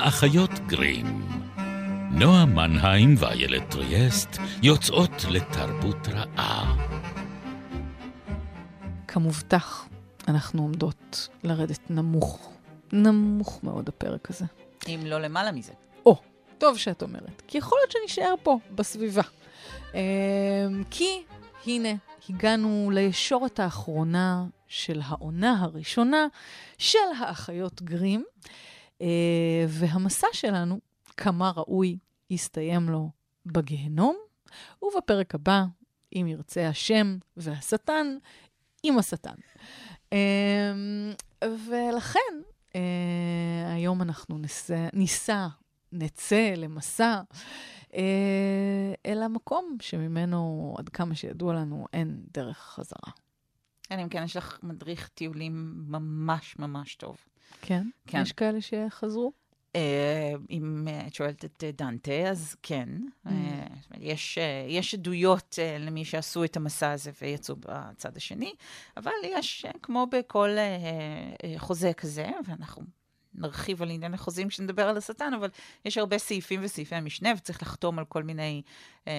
האחיות גרים. נועה מנהיים ואיילת טריאסט יוצאות לתרבות רעה. כמובטח, אנחנו עומדות לרדת נמוך, נמוך מאוד הפרק הזה. אם לא למעלה מזה. או, טוב שאת אומרת, כי יכול להיות שנשאר פה, בסביבה. אמ, כי הנה, הגענו לישורת האחרונה של העונה הראשונה של האחיות גרים, והמסע שלנו, כמה ראוי, יסתיים לו בגיהנום, ובפרק הבא, אם ירצה השם והשטן, עם השטן. אמ, ולכן, אה, היום אנחנו ניסע, נצא למסע אה, אל המקום שממנו, עד כמה שידוע לנו, אין דרך חזרה. אלא אם כן יש לך מדריך טיולים ממש ממש טוב. כן? כן. יש כאלה שחזרו? אה, אם את שואלת את דנטה, אז כן. Mm. יש, יש עדויות למי שעשו את המסע הזה ויצאו בצד השני, אבל יש, כמו בכל חוזה כזה, ואנחנו נרחיב על עניין החוזים כשנדבר על השטן, אבל יש הרבה סעיפים וסעיפי משנה, וצריך לחתום על כל מיני אה,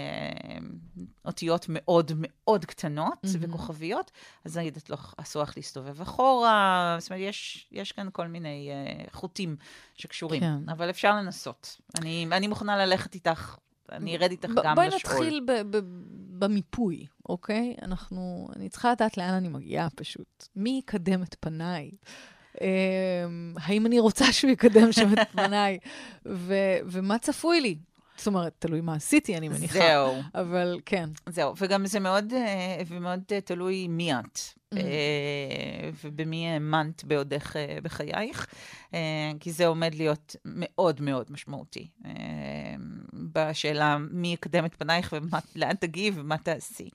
אותיות מאוד מאוד קטנות mm-hmm. וכוכביות, אז נגיד, את לא אסור לך להסתובב אחורה, זאת אומרת, יש, יש כאן כל מיני אה, חוטים שקשורים, כן. אבל אפשר לנסות. אני, אני מוכנה ללכת איתך. אני ארד איתך גם לשאול. בואי נתחיל ב- ב- במיפוי, אוקיי? אנחנו, אני צריכה לדעת לאן אני מגיעה פשוט. מי יקדם את פניי? אמ, האם אני רוצה שהוא יקדם שם את פניי, ומה צפוי לי? זאת אומרת, תלוי מה עשיתי, אני מניחה. זהו. אבל כן. זהו, וגם זה מאוד, אה, ומאוד אה, תלוי מי את, mm-hmm. ובמי האמנת בעודך בחייך, כי זה עומד להיות מאוד מאוד משמעותי בשאלה מי יקדם את פנייך ולאן תגיעי ומה תעשי.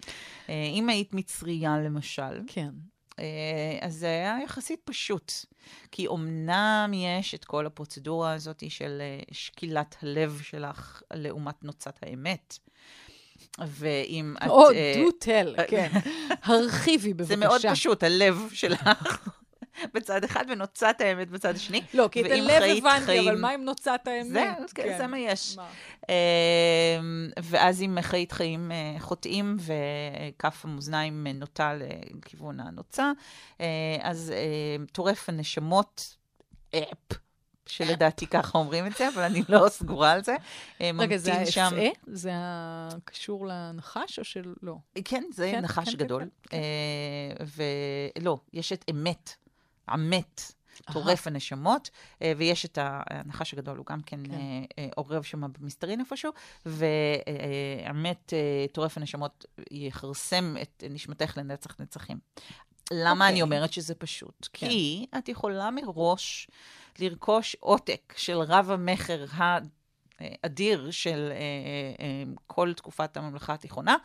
אם היית מצרייה, למשל, כן. אה, אז זה היה יחסית פשוט. כי אמנם יש את כל הפרוצדורה הזאת של אה, שקילת הלב שלך לעומת נוצת האמת. ואם את... או, do tell, כן. הרחיבי בבקשה. זה מאוד פשוט, הלב שלך. בצד אחד ונוצת האמת בצד השני. לא, כי את הלב הבנתי, חיים... אבל מה עם נוצת האמת? זה, כן. כן. זה מה יש. מה? אמ, ואז אם חיית חיים אה, חוטאים וכף המאזניים נוטה לכיוון הנוצה, אה, אז אה, טורף הנשמות, אפ. שלדעתי ככה אומרים את זה, אבל אני לא סגורה על זה. רגע, זה ה-FA? זה קשור לנחש או שלא? כן, זה כן, נחש כן, גדול. כן, כן. ולא, יש את אמת. המת. טורף הנשמות, אה, ויש את הנחש הגדול, הוא גם כן, כן. אה, אה, שם במסתרין איפשהו, והמת טורף הנשמות יכרסם את נשמתך לנצח נצחים. למה okay. אני אוקיי. אומרת שזה פשוט? כן. כי את יכולה מראש לרכוש עותק של רב המכר האדיר של כל תקופת הממלכה התיכונה,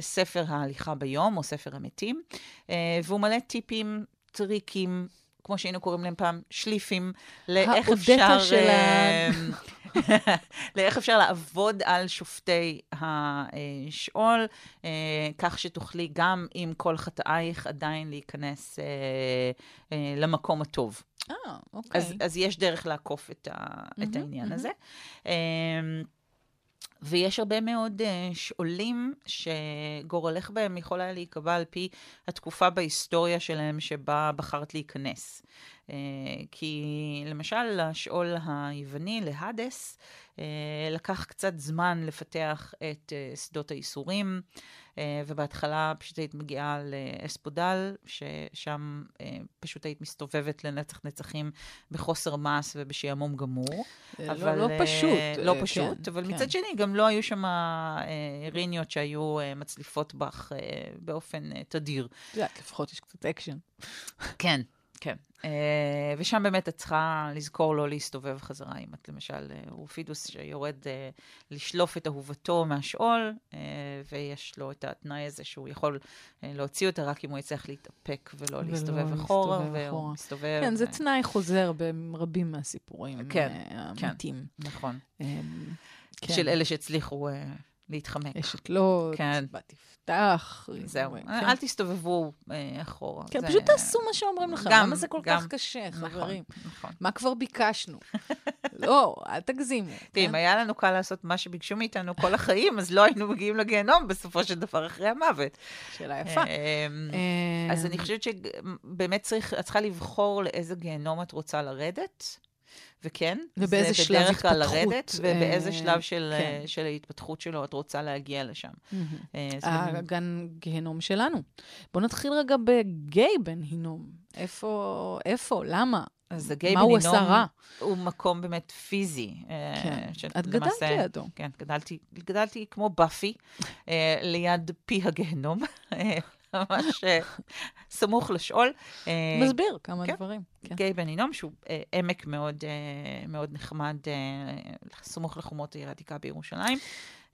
ספר ההליכה ביום, או ספר המתים, והוא מלא טיפים טריקים, כמו שהיינו קוראים להם פעם, שליפים, לאיך אפשר... של ה... לאיך אפשר לעבוד על שופטי השאול, אה, כך שתוכלי גם עם כל חטאייך עדיין להיכנס אה, אה, למקום הטוב. אה, אוקיי. אז, אז יש דרך לעקוף את, ה, mm-hmm, את העניין mm-hmm. הזה. ויש הרבה מאוד uh, שאולים שגורלך בהם יכול היה להיקבע על פי התקופה בהיסטוריה שלהם שבה בחרת להיכנס. Uh, כי למשל, השאול היווני, להדס, uh, לקח קצת זמן לפתח את uh, שדות הייסורים. אה, ובהתחלה פשוט היית מגיעה לאספודל, ששם אה, פשוט היית מסתובבת לנצח נצחים בחוסר מס ובשעמום גמור. לא, אבל, לא פשוט. לא פשוט, כן, אבל כן. מצד שני, גם לא היו שם ריניות שהיו מצליפות בך באופן תדיר. את יודעת, לפחות יש קצת אקשן. כן. כן. Uh, ושם באמת את צריכה לזכור לא להסתובב חזרה, אם את למשל אורפאוס שיורד uh, לשלוף את אהובתו מהשאול, ויש לו את התנאי הזה שהוא יכול להוציא אותה רק אם הוא יצטרך להתאפק ולא, להסתובב אחורה, והוא מסתובב. כן, זה תנאי חוזר ברבים מהסיפורים כן, האמיתיים. כן, נכון. Um, כן. של אלה שהצליחו... להתחמק. אשת לוט, כן. בת יפתח. זהו, כן. אל תסתובבו אה, אחורה. כן, זה... פשוט תעשו מה שאומרים לכם. למה זה כל גם, כך קשה, נכון, חברים? נכון. מה כבר ביקשנו? לא, אל תגזימו. תראי, אם כן? היה לנו קל לעשות מה שביקשו מאיתנו כל החיים, אז לא היינו מגיעים לגיהנום בסופו של דבר אחרי המוות. שאלה יפה. אמ, אז אני חושבת שבאמת צריך, את צריכה לבחור לאיזה גיהנום את רוצה לרדת. וכן, ובאיזה זה שלב בדרך כלל לרדת, ובאיזה אה, שלב של, כן. אה, של ההתפתחות שלו את רוצה להגיע לשם. מהמם. אה, הגן גיהנום שלנו. בואו נתחיל רגע בגיי בן הינום. איפה, איפה, למה? אז הגיי בן הינום? הוא מקום באמת פיזי. אה, כן. את גדלת לידו. כן, גדלתי, גדלתי כמו באפי, ליד פי הגיהנום, ממש אה, סמוך לשאול. אה, מסביר כמה כן. דברים. כן. גיא בן הינום, שהוא אה, עמק מאוד, מאוד נחמד, סמוך לחומות העיר העתיקה בירושלים.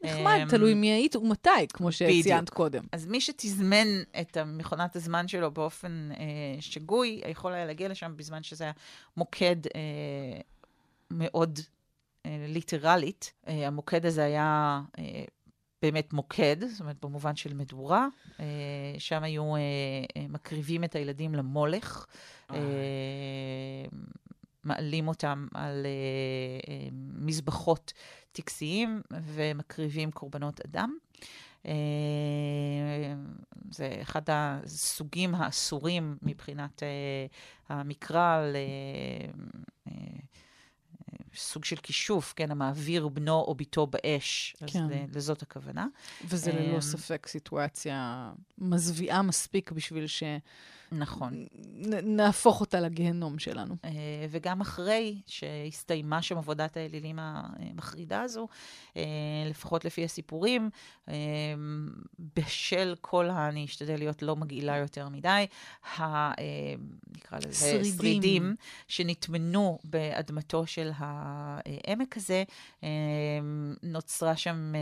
נחמד, אה, תלוי מי היית ומתי, כמו שציינת. קודם. אז מי שתזמן את מכונת הזמן שלו באופן אה, שגוי, יכול היה להגיע לשם בזמן שזה היה מוקד אה, מאוד אה, ליטרלית. אה, המוקד הזה היה אה, באמת מוקד, זאת אומרת, במובן של מדורה. אה, שם היו אה, אה, מקריבים את הילדים למולך. אה, מעלים אותם על מזבחות טקסיים ומקריבים קורבנות אדם. זה אחד הסוגים האסורים מבחינת המקרא ל... סוג של כישוף, כן, המעביר בנו או בתו באש. אז כן. כן. לזאת הכוונה. וזה ללא אמ, ספק סיטואציה מזוויעה מספיק בשביל נכון. שנהפוך אותה לגיהנום שלנו. אה, וגם אחרי שהסתיימה שם עבודת האלילים המחרידה הזו, אה, לפחות לפי הסיפורים, אה, בשל כל ה... אני אשתדל להיות לא מגעילה יותר מדי, ה... נקרא לזה שרידים. שרידים שנטמנו באדמתו של העמק הזה, נוצרה שם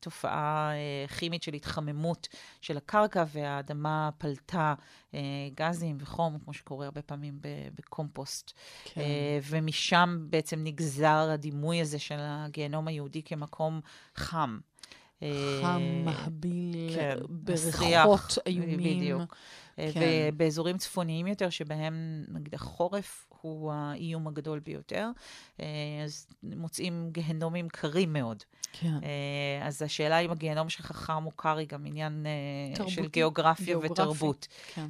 תופעה כימית של התחממות של הקרקע, והאדמה פלטה גזים וחום, כמו שקורה הרבה פעמים בקומפוסט. כן. אה, ומשם בעצם נגזר הדימוי הזה של הגיהנום היהודי כמקום חם. אה, חם, מהביל, כן, בריחות איומים. בדיוק. אה, כן. ובאזורים צפוניים יותר, שבהם נגיד החורף הוא האיום הגדול ביותר, אה, אז מוצאים גיהנומים קרים מאוד. כן. אה, אז השאלה אם הגיהנום שלך חם או קר היא גם עניין אה, תרבותי, של גיאוגרפיה גיאוגרפי. ותרבות. כן.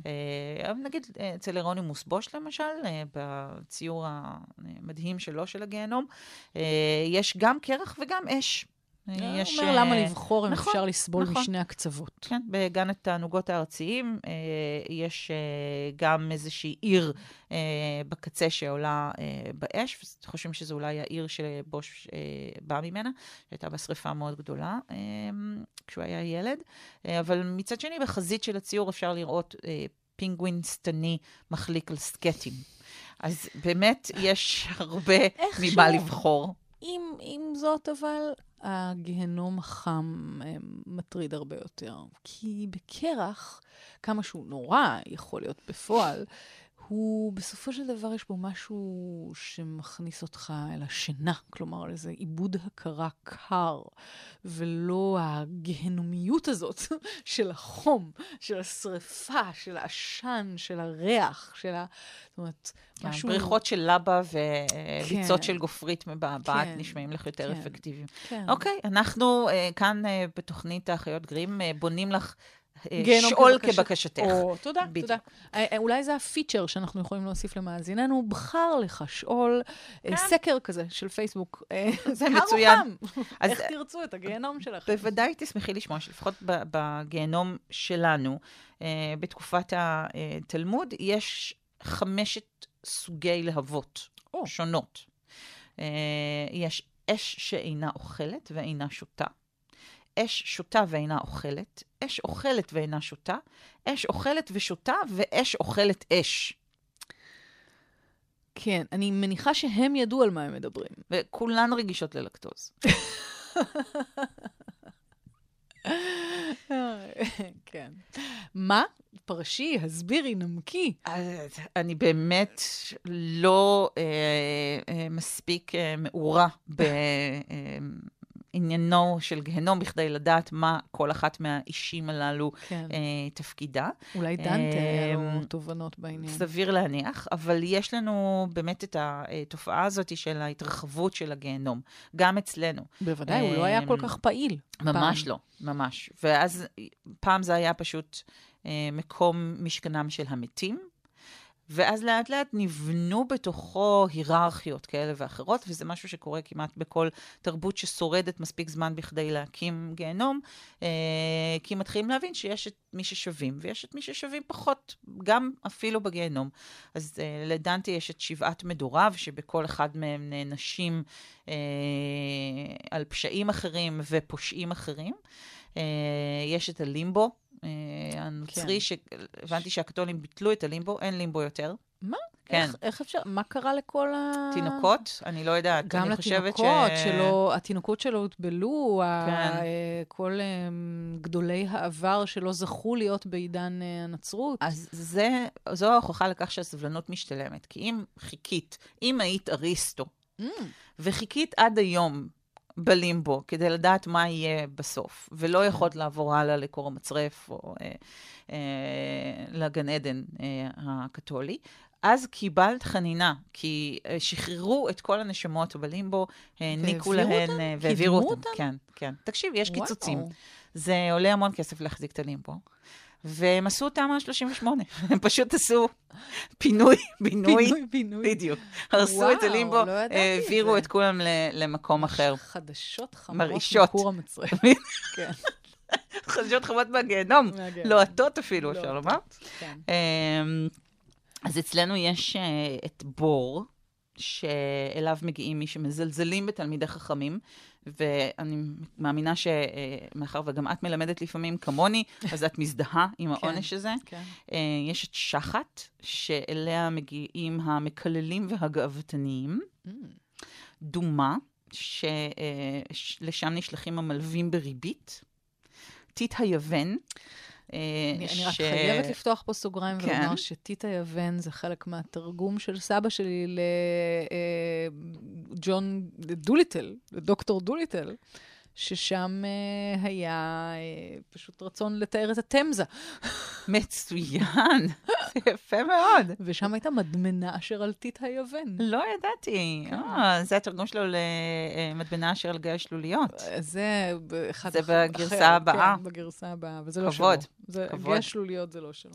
נגיד אצל אירונימוס בוש למשל, בציור המדהים שלו של הגיהנום, יש גם קרח וגם אש. אה, יש, אומר למה אה, לבחור אם נכון, אפשר לסבול נכון. משני הקצוות. כן, בגן התענוגות הארציים אה, יש גם איזושהי עיר בקצה שעולה באש, וחושבים שזו אולי העיר שבוש בא ממנה, שהייתה בה שריפה מאוד גדולה כשהוא היה ילד. אבל מצד שני, בחזית של הציור אפשר לראות פינגווין שטני מחליק על סקטים. אז באמת יש הרבה ממה לבחור. עם, עם זאת, אבל, הגיהנום החם אה, מטריד הרבה יותר. כי בקרח, כמה שהוא נורא יכול להיות בפועל, הוא, בסופו של דבר יש בו משהו שמכניס אותך אל השינה, כלומר, איזה עיבוד הכרה קר, ולא הגהנומיות הזאת של החום, של השריפה, של העשן, של הריח, של ה... זאת אומרת, משהו... בריחות של לבה וביצות כן. של גופרית מבעבעת כן. נשמעים לך יותר כן. אפקטיביים. כן. אוקיי, אנחנו אה, כאן אה, בתוכנית האחיות גרים אה, בונים לך שאול כבקשת- כבקשתך. או, תודה, בדיוק. תודה. אה, אה, אולי זה הפיצ'ר שאנחנו יכולים להוסיף למאזיננו, בחר לך שאול, אה, כן. סקר כזה של פייסבוק. אה, זה מצוין. אז- איך תרצו את הגיהנום שלך? בוודאי תשמחי לשמוע שלפחות בגיהנום שלנו, אה, בתקופת התלמוד, יש חמשת סוגי להבות. שונות. אה, יש אש שאינה אוכלת ואינה שותה, אש שותה ואינה אוכלת, אש אוכלת ואינה שותה, אש אוכלת ושותה ואש אוכלת אש. כן, אני מניחה שהם ידעו על מה הם מדברים. וכולן רגישות ללקטוז. כן. מה? פרשי, הסבירי, נמקי. אני באמת לא אה, אה, מספיק אה, מעורה עניינו של גיהנום בכדי לדעת מה כל אחת מהאישים הללו כן. אה, תפקידה. אולי דנטה היה אמ, לו תובנות בעניין. סביר להניח, אבל יש לנו באמת את התופעה הזאת של ההתרחבות של הגיהנום, גם אצלנו. בוודאי, הוא לא היה כל כך פעיל. ממש פעם. לא, ממש. ואז פעם זה היה פשוט אה, מקום משכנם של המתים, ואז לאט לאט נבנו בתוכו היררכיות כאלה ואחרות, וזה משהו שקורה כמעט בכל תרבות ששורדת מספיק זמן בכדי להקים גיהנום, אה, כי מתחילים להבין שיש את מי ששווים, ויש את מי ששווים פחות, גם אפילו בגיהנום. אז אה, לדנטי יש את שבעת מדוריו, שבכל אחד מהם נענשים אה, על פשעים אחרים ופושעים אחרים. יש את הלימבו, הנוצרי, כן. שהבנתי שהקתולים ביטלו את הלימבו, אין לימבו יותר. מה? כן. איך, איך אפשר? מה קרה לכל ה... תינוקות? אני לא יודעת. גם לתינוקות ש... שלו, התינוקות שלו הוטבלו, ה- כן. אה, כל אה, גדולי העבר שלא זכו להיות בעידן אה, הנצרות. אז זה, זו ההוכחה לכך שהסבלנות משתלמת. כי אם חיכית, אם היית אריסטו, Mm, וחיכית עד היום בלימבו כדי לדעת מה יהיה בסוף, ולא יכולת לעבור הלאה לכור המצרף או אה, אה, לגן עדן אה, הקתולי, אז קיבלת חנינה, כי אה, שחררו את כל הנשמות בלימבו, העניקו להן, אותן? אה, והעבירו קידמו אותן. כן, כן. תקשיב, יש וואו. קיצוצים. זה עולה המון כסף להחזיק את הלימבו. והם עשו תמ"א 38, הם פשוט עשו פינוי, בינוי, פינוי, פינוי. בדיוק. הרסו וואו, את הלימבו, לא העבירו. את כולם למקום אחר. חדשות חמות מרעישות. מכור המצרף. כן. חדשות חמות מהגיהנום. לוהטות אפילו, אפשר. לומר. כן. אמ, אז אצלנו יש אה, את בור, שאליו מגיעים מי שמזלזלים בתלמידי חכמים, ואני מאמינה שמאחר וגם את מלמדת לפעמים כמוני, אז את מזדהה עם כן. העונש הזה. כן. אה, יש את שחת, שאליה מגיעים המקללים והגאוותניים. Mm. דומה, שלשם נשלחים המלווים בריבית. טיט היוון. אה, אני, אני רק ש- חייבת לפתוח פה סוגריים כן. ולומר שטיטה יוון זה חלק מהתרגום של סבא שלי לג'ון דוליטל, לדוקטור דוליטל, ששם אה, היה אה, פשוט רצון לתאר את התמזה, מצוין, זה יפה מאוד. ושם הייתה מדמנה אשר על טיט היוון. לא ידעתי. כן. אה, זה התרגום שלו למדבנה אשר על גיא השלוליות. זה באחד זה בגרסה אחר, הבאה. כן, בגרסה הבאה, וזה לא שלו. כבוד, כבוד. גיא שלוליות זה לא שלו.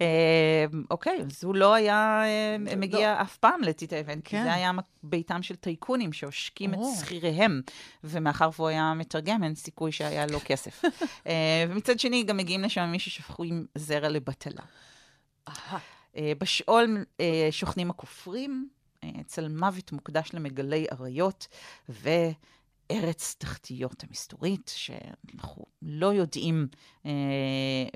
אה, אוקיי, אז הוא לא היה אה, לא. מגיע אף פעם לטיט היוון, כי כן. זה היה ביתם של טייקונים שעושקים את. שכיריהם, ומאחר והוא היה מתרגם, אין סיכוי שהיה לו כסף. אה, ומצד שני, גם מגיעים לשם מי ששפכו עם זרע לבטלה. בשאול שוכנים הכופרים, אה, צל מוות מוקדש למגלי אריות, וארץ תחתיות המסתורית, שאנחנו לא יודעים אה,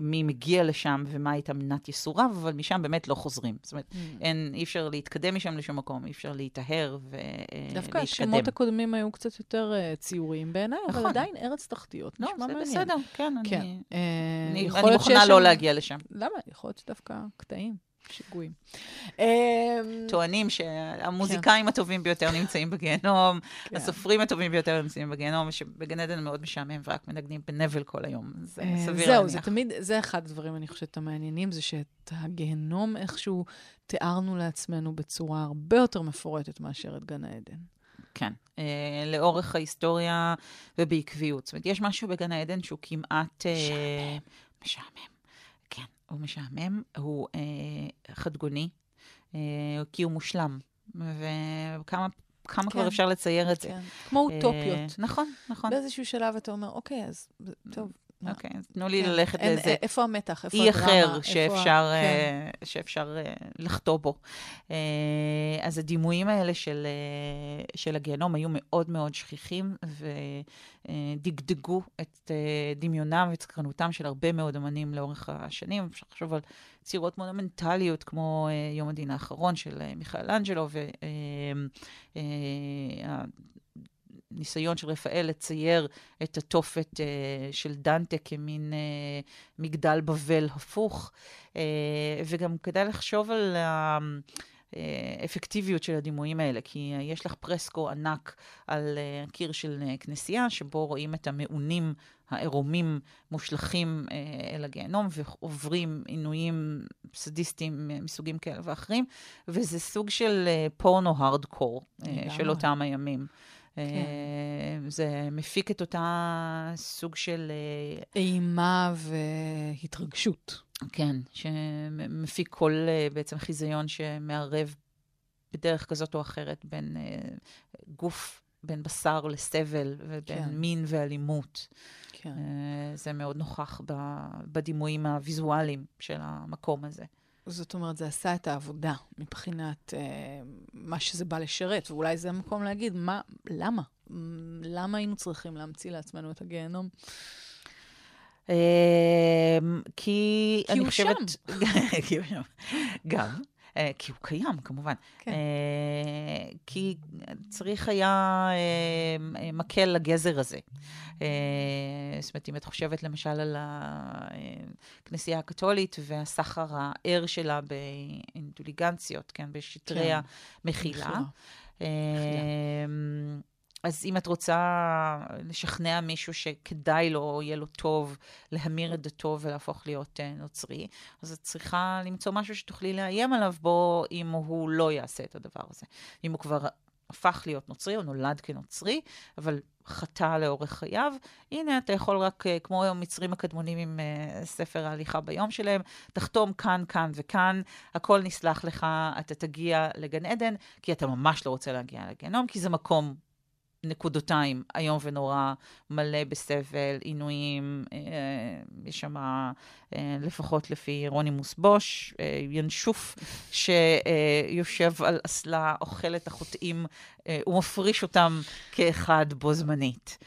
מי מגיע לשם ומה הייתה מנת ייסוריו, אבל משם באמת לא חוזרים. זאת אומרת, Mm. אין, אי אפשר להתקדם משם לשום מקום, אי אפשר להיטהר ולהתקדם. דווקא השמות הקודמים היו קצת יותר אה, ציוריים בעיניי, אבל נכון. עדיין ארץ תחתיות, לא, נשמע זה מעניין. בסדר, כן, כן. אני, אה, אני, אני מוכנה לא שם- להגיע לשם. למה? יכול להיות שדווקא קטעים, שיגועים. אה, טוענים שהמוזיקאים הטובים ביותר נמצאים בגיהנום, כן. הסופרים הטובים ביותר נמצאים בגיהנום, ושבגן עדן מאוד משעמם ורק מנגנים בנבל כל היום. זה אה, סביר זהו, להניח. זה תמיד, זה אחד הדברים, אני חושבת, המעניינים, זה שאת הגיהנום איכשהו תיארנו לעצמנו בצורה הרבה יותר מפורטת מאשר את גן העדן. כן, אה, לאורך ההיסטוריה ובעקביות. זאת אומרת, יש משהו בגן העדן שהוא כמעט... אה, משעמם. כן, הוא משעמם, הוא אה, חדגוני, אה, כי הוא מושלם. וכמה כמה כבר כן. אפשר לצייר את זה. כן. כמו אה, אוטופיות. נכון, נכון. באיזשהו שלב אתה אומר, אוקיי, אז טוב. מה- אוקיי, אז תנו לי כן, ללכת אין- לאיזה איפה המתח? איפה אי הדרמה? אחר איפה שאפשר, ה- כן. אה, שאפשר אה, לחטוא בו. אה, אז הדימויים האלה של, אה, של הגיהנום היו מאוד מאוד שכיחים ודגדגו את אה, דמיונם ואת סקרנותם של הרבה מאוד אמנים לאורך השנים. אפשר לחשוב על צירות מונומנטליות כמו אה, יום הדין האחרון של אה, מיכאל אנג'לו והניסיון של רפאל לצייר את התופת אה, של דנטה כמין אה, מגדל בבל הפוך. אה, וגם כדאי לחשוב על ה... האפקטיביות של הדימויים האלה, כי יש לך פרסקו ענק על הקיר של כנסייה, שבו רואים את המעונים העירומים מושלכים אל הגיהנום ועוברים עינויים סדיסטיים מסוגים כאלה ואחרים, וזה סוג של פורנו הארדקור של אותם הימים. כן. זה מפיק את אותה סוג של... אימה והתרגשות. כן, שמפיק כל בעצם חיזיון שמערב בדרך כזאת או אחרת בין גוף, בין בשר לסבל, ובין כן. מין ואלימות. כן. זה מאוד נוכח בדימויים הוויזואליים של המקום הזה. זאת אומרת, זה עשה את העבודה מבחינת אה, מה שזה בא לשרת, ואולי זה המקום להגיד, מה, למה? למה היינו צריכים להמציא לעצמנו את הגיהנום? אה, כי אני חושבת... כי הוא שם. גם. אה, כי הוא קיים, כמובן. כן. אה, כי צריך היה אה, מקל לגזר הזה. זאת אומרת, אם את חושבת למשל על הכנסייה הקתולית והסחר הער שלה באינטוליגנציות, כן, בשטרי כן. המחילה. אז אם את רוצה לשכנע מישהו שכדאי לו, או יהיה לו טוב, להמיר את דתו ולהפוך להיות uh, נוצרי, אז את צריכה למצוא משהו שתוכלי לאיים עליו בו אם הוא לא יעשה את הדבר הזה. אם הוא כבר הפך להיות נוצרי, או נולד כנוצרי, אבל חטא לאורך חייו, הנה, אתה יכול רק, uh, כמו המצרים הקדמונים עם uh, ספר ההליכה ביום שלהם, תחתום כאן, כאן וכאן, הכל נסלח לך, אתה תגיע לגן עדן, כי אתה ממש לא רוצה להגיע לגיהנום, כי זה מקום נקודותיים, איום ונורא, מלא בסבל, עינויים, אה, יש שם, אה, לפחות לפי רונימוס בוש, אה, ינשוף שיושב על אסלה, אוכל את החוטאים אה, ומפריש אותם כאחד בו זמנית.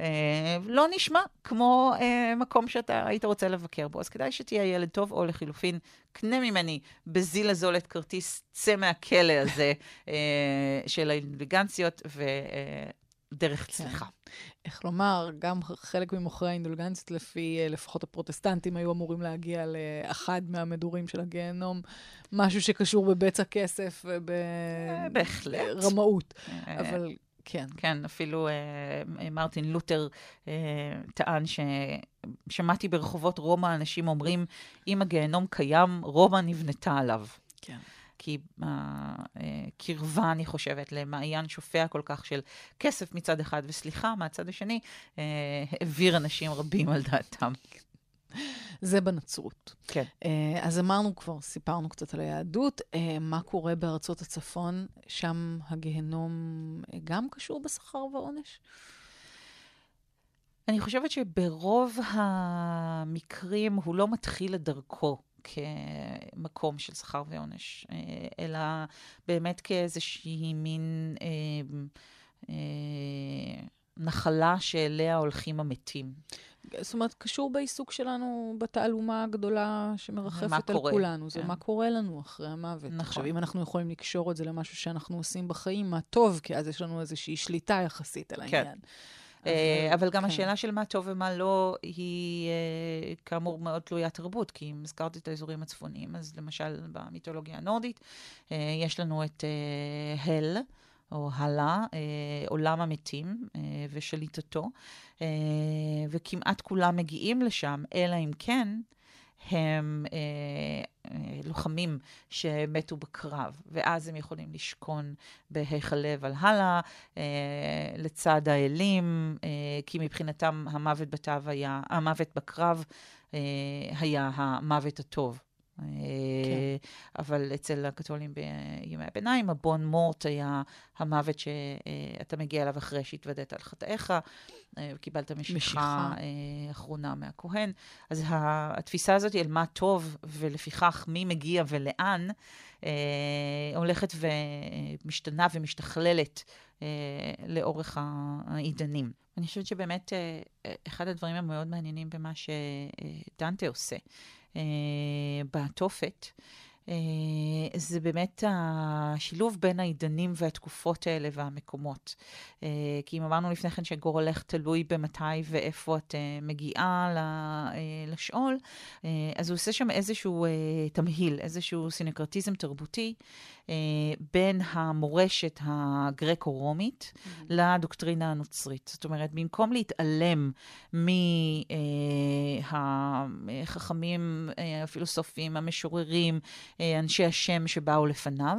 אה, לא נשמע כמו אה, מקום שאתה היית רוצה לבקר בו, אז כדאי שתהיה ילד טוב, או לחילופין, קנה ממני בזיל הזול את כרטיס, צא מהכלא הזה של האינטליגנציות, ו... אה, דרך כן. צליחה. איך לומר, גם חלק ממוכרי האינדולגנציות, לפי אה, לפחות הפרוטסטנטים, היו אמורים להגיע לאחד מהמדורים של הגיהנום, משהו שקשור בבצע כסף וברמאות. אה, אבל כן. כן, אפילו אה, מרטין לותר אה, טען ש... שמעתי ברחובות רומא אנשים אומרים, אם הגיהנום קיים, רומא נבנתה עליו. כן. כי הקרבה, אה, אני חושבת, למעיין שופע כל כך של כסף מצד אחד וסליחה מהצד השני, אה, העביר אנשים רבים על דעתם. זה בנצרות. כן. אה, אז אמרנו כבר, סיפרנו קצת על היהדות. מה קורה בארצות הצפון? שם הגיהנום גם קשור בשכר ועונש? אני חושבת שברוב המקרים הוא לא מתחיל את דרכו כמקום של שכר ועונש, אה, אלא באמת כאיזושהי מין אה, אה, נחלה שאליה הולכים המתים. זאת אומרת, קשור בעיסוק שלנו בתעלומה הגדולה שמרחפת על קורה, כולנו. זה כן. מה קורה לנו אחרי המוות. נכון. עכשיו, אם אנחנו יכולים לקשור את זה למשהו שאנחנו עושים בחיים, מה טוב, כי אז יש לנו איזושהי שליטה יחסית על כן. העניין. כן. אה, אבל גם כן. השאלה של מה טוב ומה לא, היא אה, כאמור מאוד תלויה תרבות, כי אם הזכרתי את האזורים הצפוניים, אז למשל במיתולוגיה הנורדית, אה, יש לנו את הל. או הלה, עולם המתים ושליטתו, וכמעט כולם מגיעים לשם, אלא אם כן הם אה, אה, לוחמים שמתו בקרב, ואז הם יכולים לשכון בהיכלי ולהלה, אה, לצד האלים, אה, כי מבחינתם המוות בתו היה, המוות בקרב אה, היה המוות הטוב. כן. אבל אצל הקתולים בימי הביניים, הבון מורט היה המוות שאתה מגיע אליו אחרי שהתוודית על חטאיך, וקיבלת משיכה, משיכה. אחרונה מהכהן. אז התפיסה הזאת היא על מה טוב, ולפיכך מי מגיע ולאן, הולכת ומשתנה ומשתכללת לאורך העידנים. אני חושבת שבאמת אחד הדברים המאוד מעניינים במה שדנטה עושה, אה, בתופת, אה, זה באמת השילוב בין העידנים והתקופות האלה והמקומות. אה, כי אם אמרנו לפני כן שגורלך תלוי במתי ואיפה את מגיעה לשאול, אז הוא עושה שם איזשהו תמהיל, איזשהו סינקרטיזם תרבותי, אה, בין המורשת הגרקו-רומית mm-hmm. לדוקטרינה הנוצרית. זאת אומרת, במקום להתעלם מהחכמים, אה, אה, הפילוסופים, המשוררים, אה, אנשי השם שבאו לפניו,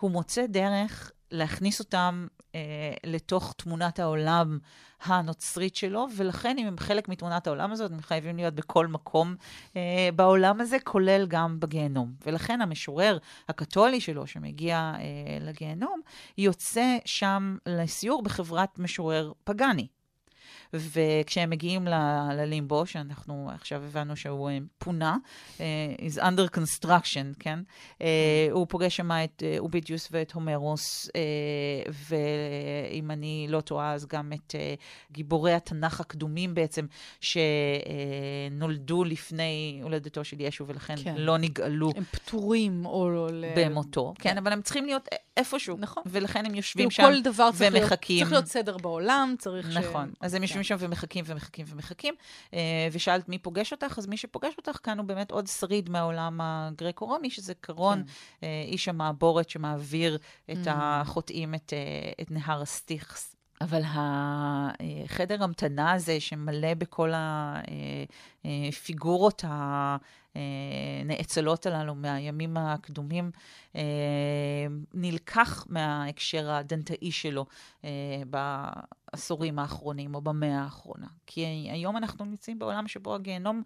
הוא מוצא דרך להכניס אותם אה, לתוך תמונת העולם הנוצרית שלו, ולכן אם הם חלק מתמונת העולם הזאת, הם חייבים להיות בכל מקום אה, בעולם הזה, כולל גם בגיהנום. ולכן המשורר הקתולי שלו, שמגיע אה, לגיהנום, יוצא שם לסיור בחברת משורר פגאני. וכשהם מגיעים ללימבו, שאנחנו עכשיו הבנו שהוא אה, פונה, uh, is under construction, כן? Uh, הוא פוגש שם את אובידיוס ואת הומרוס, ואם אני לא טועה, אז גם את גיבורי התנ"ך הקדומים בעצם, שנולדו לפני הולדתו של ישו, ולכן כן. לא נגאלו. הם פטורים או לא... במותו, כן, כן, אבל הם צריכים להיות איפשהו. נכון. ולכן הם יושבים שם ומחכים. כל דבר צריך להיות, צריך להיות סדר בעולם, צריך נכון. ש... נכון. אז הם יושבים יושבים שם ומחכים ומחכים ומחכים. אה, ושאלת מי פוגש אותך, אז מי שפוגש אותך כאן הוא באמת עוד שריד מהעולם הגרקו-רומי, שזה קרון, כן. אה, איש המעבורת שמעביר את mm. החוטאים, את, אה, את נהר הסטיכס. אבל החדר המתנה הזה שמלא בכל הפיגורות הנאצלות הללו מהימים הקדומים, נלקח מההקשר הדנטאי שלו בעשורים האחרונים או במאה האחרונה. כי היום אנחנו נמצאים בעולם שבו הגיהנום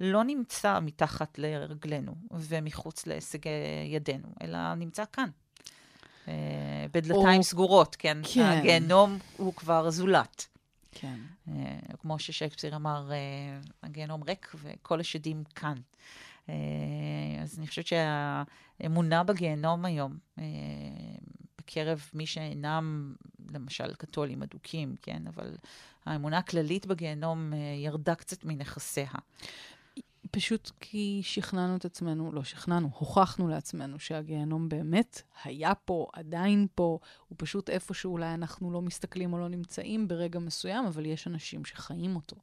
לא נמצא מתחת לרגלינו ומחוץ להישגי ידינו, אלא נמצא כאן. אה, בדלתיים או... סגורות, כן? כן. הגיהנום הוא כבר זולת. כן. Uh, כמו ששייקספיר אמר, uh, הגיהנום ריק וכל השדים כאן. אז אני חושבת שהאמונה בגיהנום היום, בקרב מי שאינם, למשל, קתולים אדוקים, כן? אבל האמונה הכללית בגיהנום ירדה קצת מנכסיה. פשוט כי שכנענו את עצמנו, לא שכנענו, הוכחנו לעצמנו שהגיהנום באמת היה פה, עדיין פה, הוא פשוט איפה שאולי אנחנו לא מסתכלים או לא נמצאים ברגע מסוים, אבל יש אנשים שחיים אותו.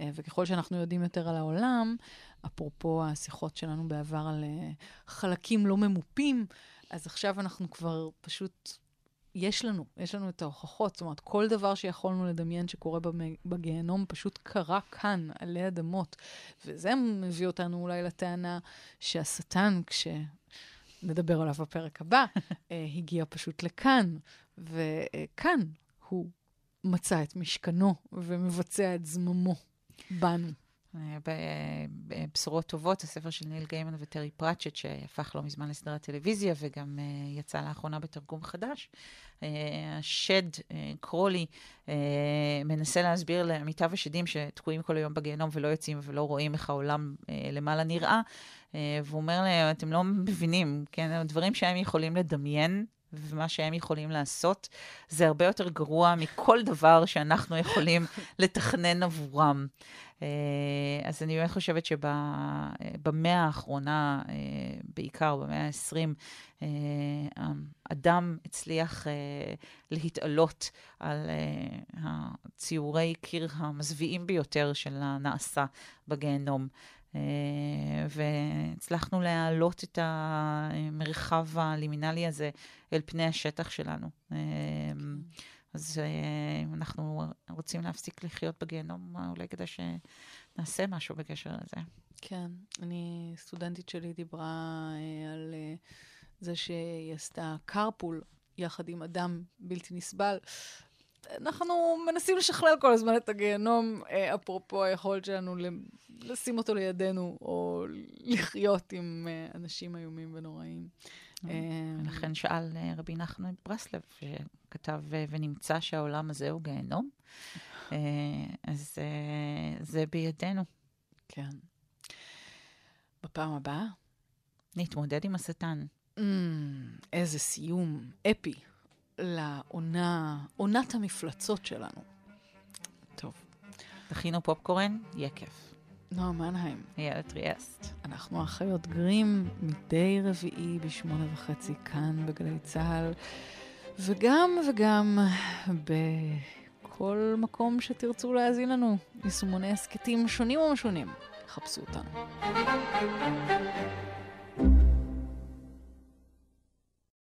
אה, וככל שאנחנו יודעים יותר על העולם, אפרופו השיחות שלנו בעבר על אה, חלקים לא ממופים, אז עכשיו אנחנו כבר פשוט יש לנו, יש לנו את ההוכחות. זאת אומרת, כל דבר שיכולנו לדמיין שקורה בגיהנום פשוט קרה כאן, עלי אדמות. וזה מביא אותנו אולי לטענה שהשטן, כשנדבר עליו בפרק הבא, אה, הגיע פשוט לכאן, וכאן הוא מצא את משכנו ומבצע את זממו בנו. בבשורות טובות, הספר של ניל גיימן וטרי פרצ'ט, שהפך לא מזמן לסדרת טלוויזיה וגם יצא לאחרונה בתרגום חדש. השד, קרולי, מנסה להסביר למיטב השדים שתקועים כל היום בגיהנום ולא יוצאים ולא רואים איך העולם למעלה נראה, והוא אומר להם, אתם לא מבינים, כן, הדברים שהם יכולים לדמיין, ומה שהם יכולים לעשות, זה הרבה יותר גרוע מכל דבר שאנחנו יכולים לתכנן עבורם. אה, אז אני באמת חושבת שבמאה האחרונה, אה, בעיקר במאה ה-20, אה, אדם הצליח להתעלות על הציורי קיר המזוויעים ביותר של הנעשה בגיהנום. והצלחנו להעלות את המרחב הלימינלי הזה אל פני השטח שלנו. כן. אז uh, אנחנו רוצים להפסיק לחיות בגיהנום, אולי כדאי שנעשה משהו בקשר לזה. כן, אני, סטודנטית שלי דיברה על זה שהיא עשתה carpool יחד עם אדם בלתי נסבל. אנחנו מנסים לשכלל כל הזמן את הגיהנום, uh, אפרופו היכולת שלנו לשים אותו לידינו, או לחיות עם uh, אנשים איומים ונוראים. ולכן שאל רבי נחמן ברסלב, כתב ונמצא שהעולם הזה הוא גיהנום. אה, אז אה, זה בידינו. כן. בפעם הבאה? נתמודד עם השטן. Mm, איזה סיום אפי לעונה, עונת המפלצות שלנו. טוב. תכינו פופקורן, יהיה כיף. נועה מנהיים. איילה טריאסט. אנחנו אחיות גרים מדי רביעי בשמונה וחצי כאן בגלי צה"ל. וגם וגם בכל מקום שתרצו להאזין לנו, יישומוני הסכתים שונים ומשונים, חפשו אותנו.